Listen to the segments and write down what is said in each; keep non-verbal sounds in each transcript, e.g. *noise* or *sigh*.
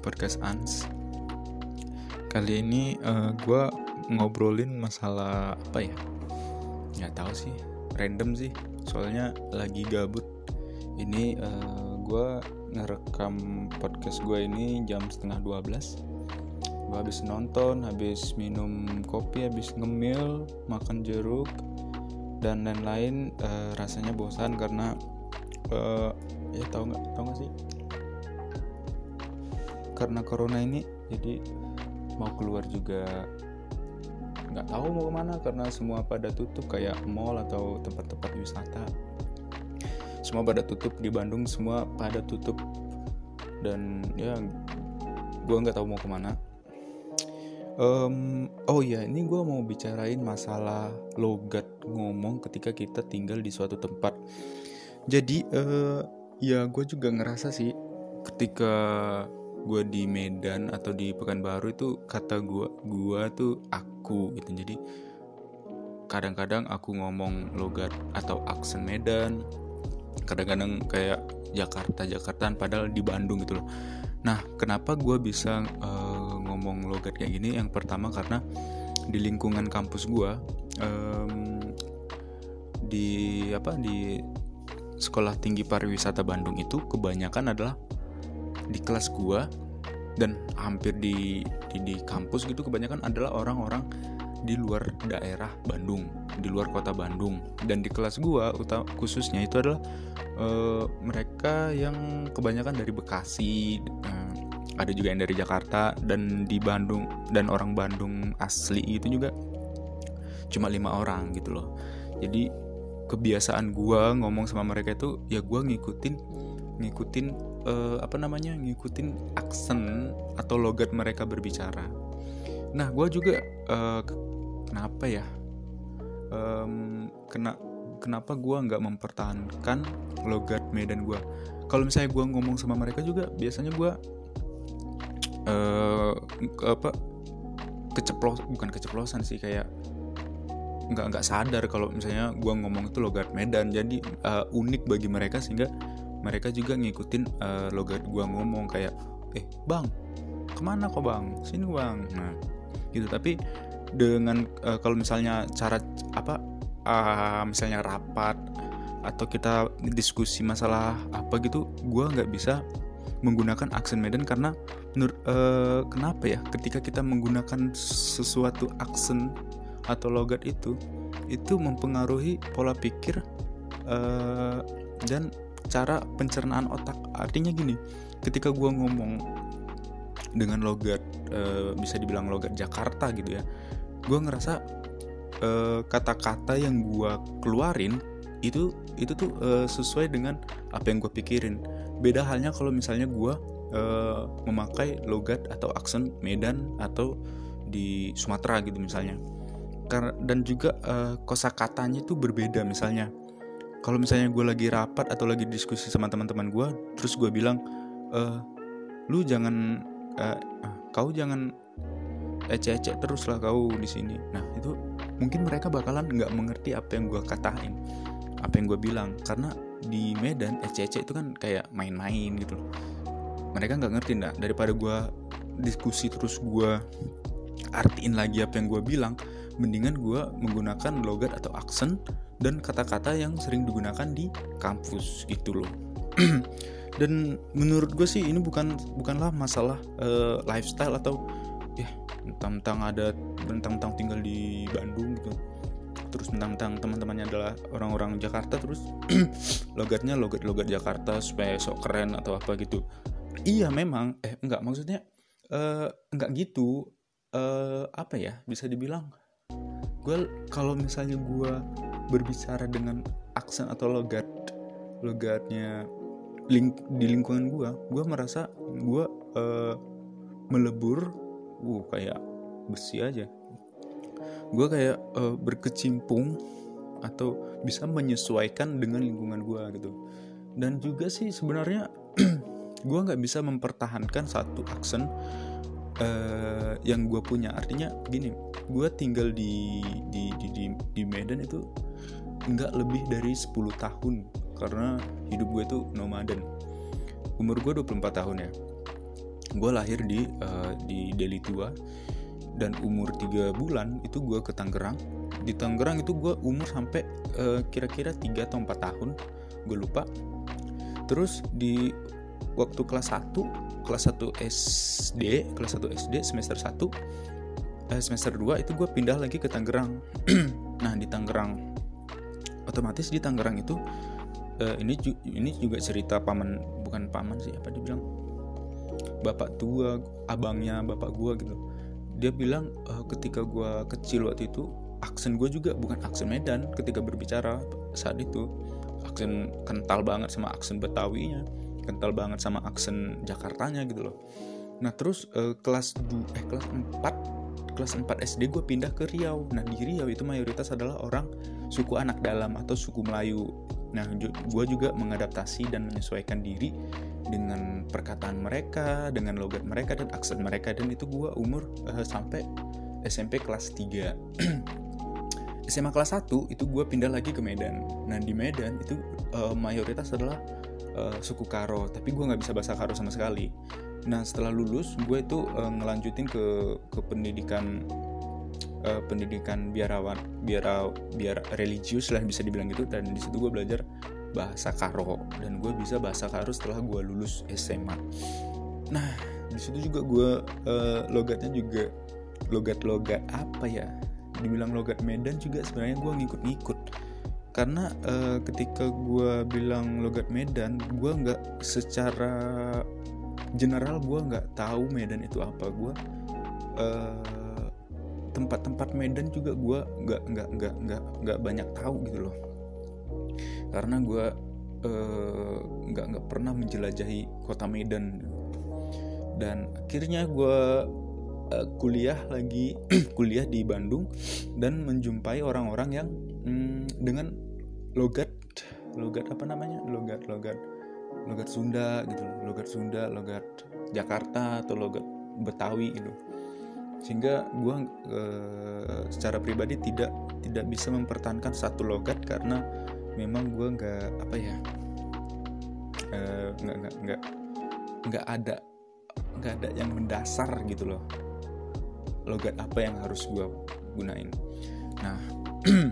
podcast Ans. Kali ini uh, eh, gue ngobrolin masalah apa ya? Nggak tahu sih, random sih. Soalnya lagi gabut. Ini uh, eh, gue ngerekam podcast gue ini jam setengah 12 Gue habis nonton, habis minum kopi, habis ngemil, makan jeruk, dan lain-lain. Uh, rasanya bosan karena uh, ya tahu nggak tahu nggak sih karena corona ini jadi mau keluar juga nggak tahu mau ke mana karena semua pada tutup kayak mall atau tempat-tempat wisata. Semua pada tutup di Bandung semua pada tutup. Dan ya gue nggak tahu mau ke mana. Um, oh ya ini gue mau bicarain masalah logat ngomong ketika kita tinggal di suatu tempat. Jadi uh, ya gue juga ngerasa sih ketika gue di Medan atau di Pekanbaru itu kata gue gue tuh aku gitu. Jadi kadang-kadang aku ngomong logat atau aksen Medan kadang-kadang kayak Jakarta Jakartaan padahal di Bandung gitu loh. Nah kenapa gue bisa uh, ngomong logat kayak gini? Yang pertama karena di lingkungan kampus gue um, di apa di sekolah tinggi pariwisata Bandung itu kebanyakan adalah di kelas gua dan hampir di, di di kampus gitu kebanyakan adalah orang-orang di luar daerah Bandung, di luar kota Bandung. Dan di kelas gua khususnya itu adalah uh, mereka yang kebanyakan dari Bekasi, uh, ada juga yang dari Jakarta dan di Bandung dan orang Bandung asli itu juga cuma lima orang gitu loh. Jadi kebiasaan gua ngomong sama mereka itu ya gua ngikutin ngikutin uh, apa namanya ngikutin aksen atau logat mereka berbicara. Nah gue juga uh, kenapa ya? Um, kena kenapa gue nggak mempertahankan logat Medan gue kalau misalnya gue ngomong sama mereka juga biasanya gue uh, apa keceplos bukan keceplosan sih kayak nggak nggak sadar kalau misalnya gue ngomong itu logat Medan. Jadi uh, unik bagi mereka sehingga mereka juga ngikutin uh, logat gua ngomong kayak eh bang ke mana kok bang? Sini bang. Nah gitu. Tapi dengan uh, kalau misalnya cara apa uh, misalnya rapat atau kita diskusi masalah apa gitu gua nggak bisa menggunakan aksen Medan karena menur, uh, kenapa ya ketika kita menggunakan sesuatu aksen atau logat itu itu mempengaruhi pola pikir uh, dan cara pencernaan otak. Artinya gini ketika gue ngomong dengan logat e, bisa dibilang logat Jakarta gitu ya gue ngerasa kata kata-kata yang gue keluarin itu itu tuh e, sesuai dengan apa yang gue pikirin. Beda halnya kalau misalnya gue e, memakai logat atau aksen Medan atau di Sumatera gitu misalnya. Dan juga e, kosakatanya itu berbeda misalnya kalau misalnya gue lagi rapat atau lagi diskusi sama teman-teman gue terus gue bilang e, lu jangan uh, kau jangan ecek-ecek terus lah kau di sini. Nah itu mungkin mereka bakalan nggak mengerti apa yang gue katain apa yang gue bilang. Karena di Medan ecek-ecek itu kan kayak main-main gitu loh. Mereka nggak ngerti nggak daripada gue diskusi terus gue artiin lagi apa yang gue bilang mendingan gue menggunakan logat atau aksen dan kata-kata yang sering digunakan di kampus gitu loh. *clears throat* Dan menurut gue sih ini bukan bukanlah masalah uh, lifestyle atau ya tentang ada tentang tinggal di Bandung gitu. Terus tentang teman-temannya adalah orang-orang Jakarta terus *clears throat* logatnya logat-logat Jakarta supaya sok keren atau apa gitu. Iya memang. Eh enggak maksudnya uh, enggak gitu. Uh, apa ya bisa dibilang? Gue kalau misalnya gue berbicara dengan aksen atau logat logatnya ling di lingkungan gue gue merasa gue uh, melebur uh kayak besi aja. Gue kayak uh, berkecimpung atau bisa menyesuaikan dengan lingkungan gue gitu. Dan juga sih sebenarnya *clears throat* gue nggak bisa mempertahankan satu aksen uh, yang gue punya. Artinya gini gue tinggal di di di di, di Medan itu nggak lebih dari 10 tahun karena hidup gue tuh nomaden. Umur gue 24 tahun ya. Gue lahir di uh, di Deli Tua dan umur tiga bulan itu gue ke Tangerang. Di Tangerang itu gue umur sampai uh, kira-kira 3 atau 4 tahun gue lupa. Terus di waktu kelas 1 kelas 1 SD kelas 1 SD semester 1 eh, semester 2 itu gue pindah lagi ke Tangerang. *clears throat* Nah di Tangerang otomatis di Tangerang itu uh, ini ini juga cerita paman bukan paman sih apa dibilang bapak tua abangnya bapak gue gitu. Dia bilang uh, ketika gue kecil waktu itu aksen gue juga bukan aksen Medan ketika berbicara saat itu aksen kental banget sama aksen Betawinya kental banget sama aksen Jakartanya gitu loh. Nah terus uh, kelas du eh kelas 4 kelas 4 SD gue pindah ke Riau. Nah di Riau itu mayoritas adalah orang suku anak dalam atau suku Melayu. Nah gue juga mengadaptasi dan menyesuaikan diri dengan perkataan mereka dengan logat mereka dan aksen mereka. Dan itu gue umur uh, sampai SMP kelas 3 *clears throat* SMA kelas 1 itu gue pindah lagi ke Medan. Nah di Medan itu uh, mayoritas adalah uh, suku Karo. Tapi gue nggak bisa bahasa Karo sama sekali nah setelah lulus gue itu uh, ngelanjutin ke ke pendidikan uh, pendidikan biarawan biara biar religius lah bisa dibilang gitu. Dan di situ gue belajar bahasa Karo. Dan gue bisa bahasa Karo setelah gue lulus SMA nah di situ juga gue uh, logatnya juga logat-logat apa ya? Dibilang logat Medan juga sebenarnya gue ngikut-ngikut. Karena uh, ketika gue bilang logat Medan gue nggak secara general gue nggak tahu Medan itu apa. Gue uh, tempat-tempat Medan juga gue nggak nggak nggak nggak nggak banyak tahu gitu loh. Karena gue uh, nggak nggak pernah menjelajahi kota Medan. Dan akhirnya gue uh, kuliah lagi *clears throat* kuliah di Bandung dan menjumpai orang-orang yang mm, dengan logat logat apa namanya? Logat logat logat Sunda gitu logat Sunda logat Jakarta atau logat Betawi gitu. Sehingga gue uh, secara pribadi tidak tidak bisa mempertahankan satu logat karena memang gue nggak apa ya uh, nggak nggak nggak nggak ada nggak ada yang mendasar gitu loh. Logat apa yang harus gue gunain. Nah *clears throat*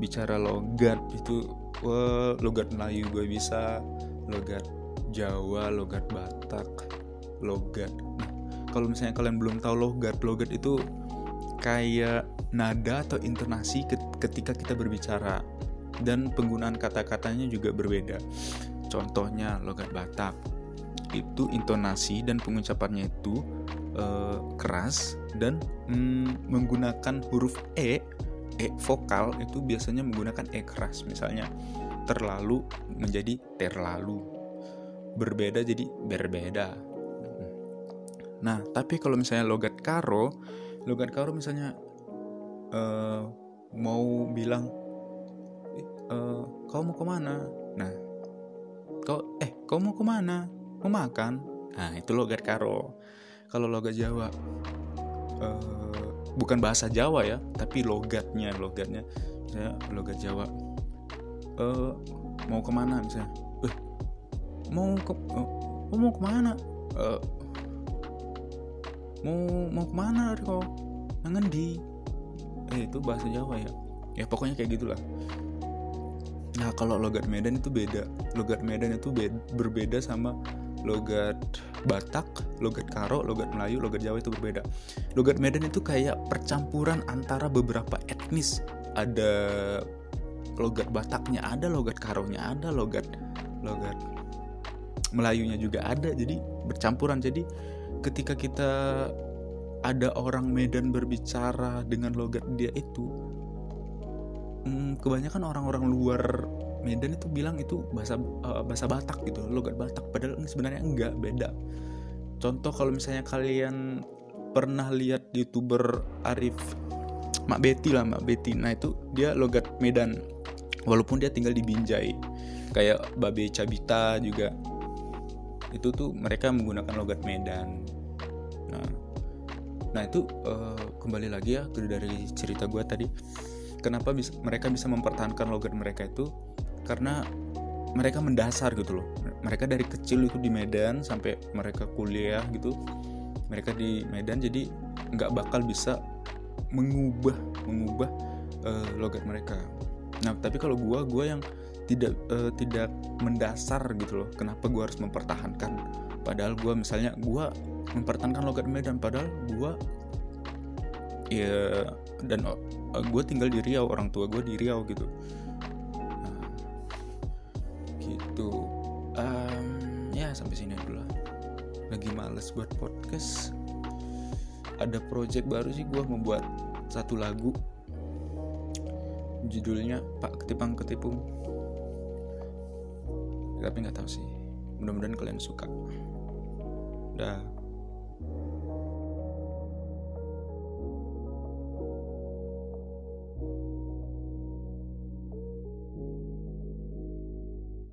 bicara logat itu wah, logat Melayu gue bisa logat Jawa logat Batak logat nah kalau misalnya kalian belum tahu logat logat itu kayak nada atau intonasi ketika kita berbicara. Dan penggunaan kata-katanya juga berbeda. Contohnya logat Batak. Itu intonasi dan pengucapannya itu uh, keras dan mm, menggunakan huruf e e vokal itu biasanya menggunakan e keras misalnya terlalu menjadi terlalu berbeda jadi berbeda. Nah tapi kalau misalnya logat karo logat karo misalnya uh, mau bilang uh, kau mau ke mana? Nah kau eh kau mau ke mana? Mau makan? Nah itu logat karo. Kalau logat Jawa uh, bukan bahasa Jawa ya tapi logatnya logatnya. Saya logat Jawa. Uh, mau ke mana misalnya? Uh, mau ke uh, mau ke mana? Uh, mau mau ke mana kok nangan di eh itu bahasa Jawa ya. Ya pokoknya kayak gitulah. Nah kalau logat Medan itu beda. Logat Medan itu beda, berbeda sama logat Batak, logat Karo, logat Melayu, logat Jawa itu berbeda. Logat Medan itu kayak percampuran antara beberapa etnis. Ada logat Bataknya ada, logat Karonya ada, logat logat Melayunya juga ada. Jadi bercampuran. Jadi ketika kita ada orang Medan berbicara dengan logat dia itu, hmm, kebanyakan orang-orang luar Medan itu bilang itu bahasa uh, bahasa Batak gitu logat Batak. Padahal sebenarnya enggak beda. Contoh kalau misalnya kalian pernah lihat youtuber Arif Mak Betty lah Mak Betty. Nah itu dia logat Medan. Walaupun dia tinggal di Binjai. Kayak Babe Cabita juga. Itu tuh mereka menggunakan logat Medan. Nah nah itu uh, kembali lagi ya dari cerita gue tadi. Kenapa bisa, mereka bisa mempertahankan logat mereka itu karena mereka mendasar gitu loh. Mereka dari kecil itu di Medan sampai mereka kuliah gitu. Mereka di Medan jadi nggak bakal bisa mengubah mengubah uh, logat mereka. Nah tapi kalau gue gue yang tidak uh, tidak mendasar gitu loh kenapa gue harus mempertahankan? Padahal gue misalnya gue mempertahankan logat Medan padahal gue ya dan uh, eh, gue tinggal di Riau orang tua gue di Riau gitu males buat podcast. Ada project baru sih gue membuat satu lagu. Judulnya Pak Ketipang Ketipung. Tapi nggak tahu sih. Mudah-mudahan kalian suka. Dah